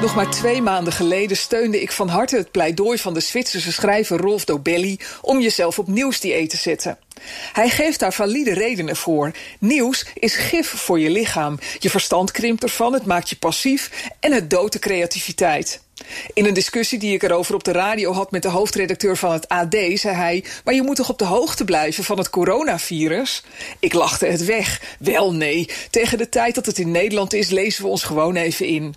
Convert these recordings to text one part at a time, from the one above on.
Nog maar twee maanden geleden steunde ik van harte het pleidooi van de Zwitserse schrijver Rolf Dobelli om jezelf op nieuwsdieet te zetten. Hij geeft daar valide redenen voor. Nieuws is gif voor je lichaam. Je verstand krimpt ervan, het maakt je passief en het doodt de creativiteit. In een discussie die ik erover op de radio had met de hoofdredacteur van het AD, zei hij: Maar je moet toch op de hoogte blijven van het coronavirus? Ik lachte het weg. Wel nee, tegen de tijd dat het in Nederland is, lezen we ons gewoon even in.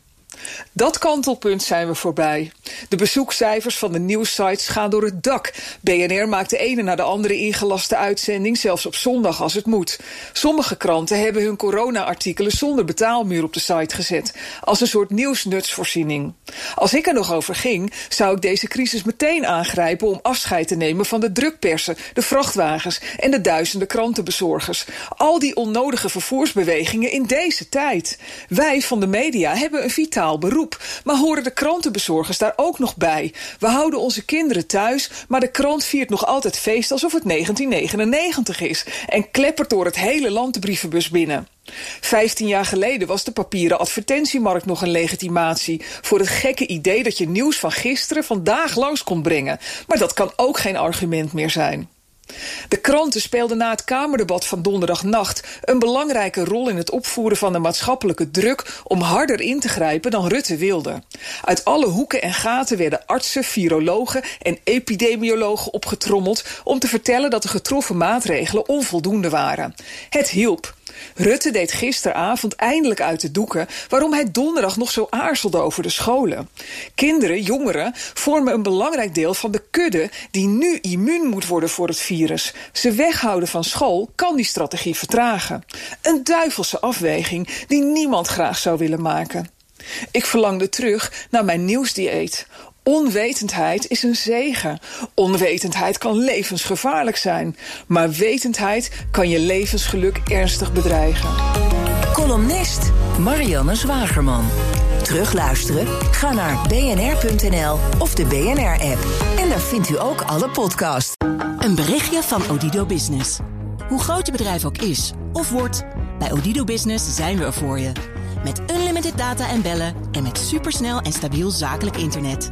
Dat kantelpunt zijn we voorbij. De bezoekcijfers van de nieuwssites gaan door het dak. BNR maakt de ene na de andere ingelaste uitzending, zelfs op zondag als het moet. Sommige kranten hebben hun corona-artikelen zonder betaalmuur op de site gezet, als een soort nieuwsnutsvoorziening. Als ik er nog over ging, zou ik deze crisis meteen aangrijpen om afscheid te nemen van de drukpersen, de vrachtwagens en de duizenden krantenbezorgers. Al die onnodige vervoersbewegingen in deze tijd. Wij van de media hebben een vitaal beroep. Maar horen de krantenbezorgers daar ook nog bij? We houden onze kinderen thuis, maar de krant viert nog altijd feest alsof het 1999 is. En kleppert door het hele land de brievenbus binnen. Vijftien jaar geleden was de papieren advertentiemarkt nog een legitimatie voor het gekke idee dat je nieuws van gisteren vandaag langs kon brengen. Maar dat kan ook geen argument meer zijn. De kranten speelden na het Kamerdebat van donderdagnacht een belangrijke rol in het opvoeren van de maatschappelijke druk om harder in te grijpen dan Rutte wilde. Uit alle hoeken en gaten werden artsen, virologen en epidemiologen opgetrommeld om te vertellen dat de getroffen maatregelen onvoldoende waren. Het hielp. Rutte deed gisteravond eindelijk uit de doeken waarom hij donderdag nog zo aarzelde over de scholen. Kinderen, jongeren, vormen een belangrijk deel van de kudde die nu immuun moet worden voor het virus. Ze weghouden van school kan die strategie vertragen. Een duivelse afweging die niemand graag zou willen maken. Ik verlangde terug naar mijn nieuwsdieet. Onwetendheid is een zegen. Onwetendheid kan levensgevaarlijk zijn. Maar wetendheid kan je levensgeluk ernstig bedreigen. Columnist Marianne Zwagerman. Terugluisteren? Ga naar bnr.nl of de BNR-app. En daar vindt u ook alle podcasts. Een berichtje van Odido Business. Hoe groot je bedrijf ook is of wordt, bij Odido Business zijn we er voor je. Met unlimited data en bellen en met supersnel en stabiel zakelijk internet.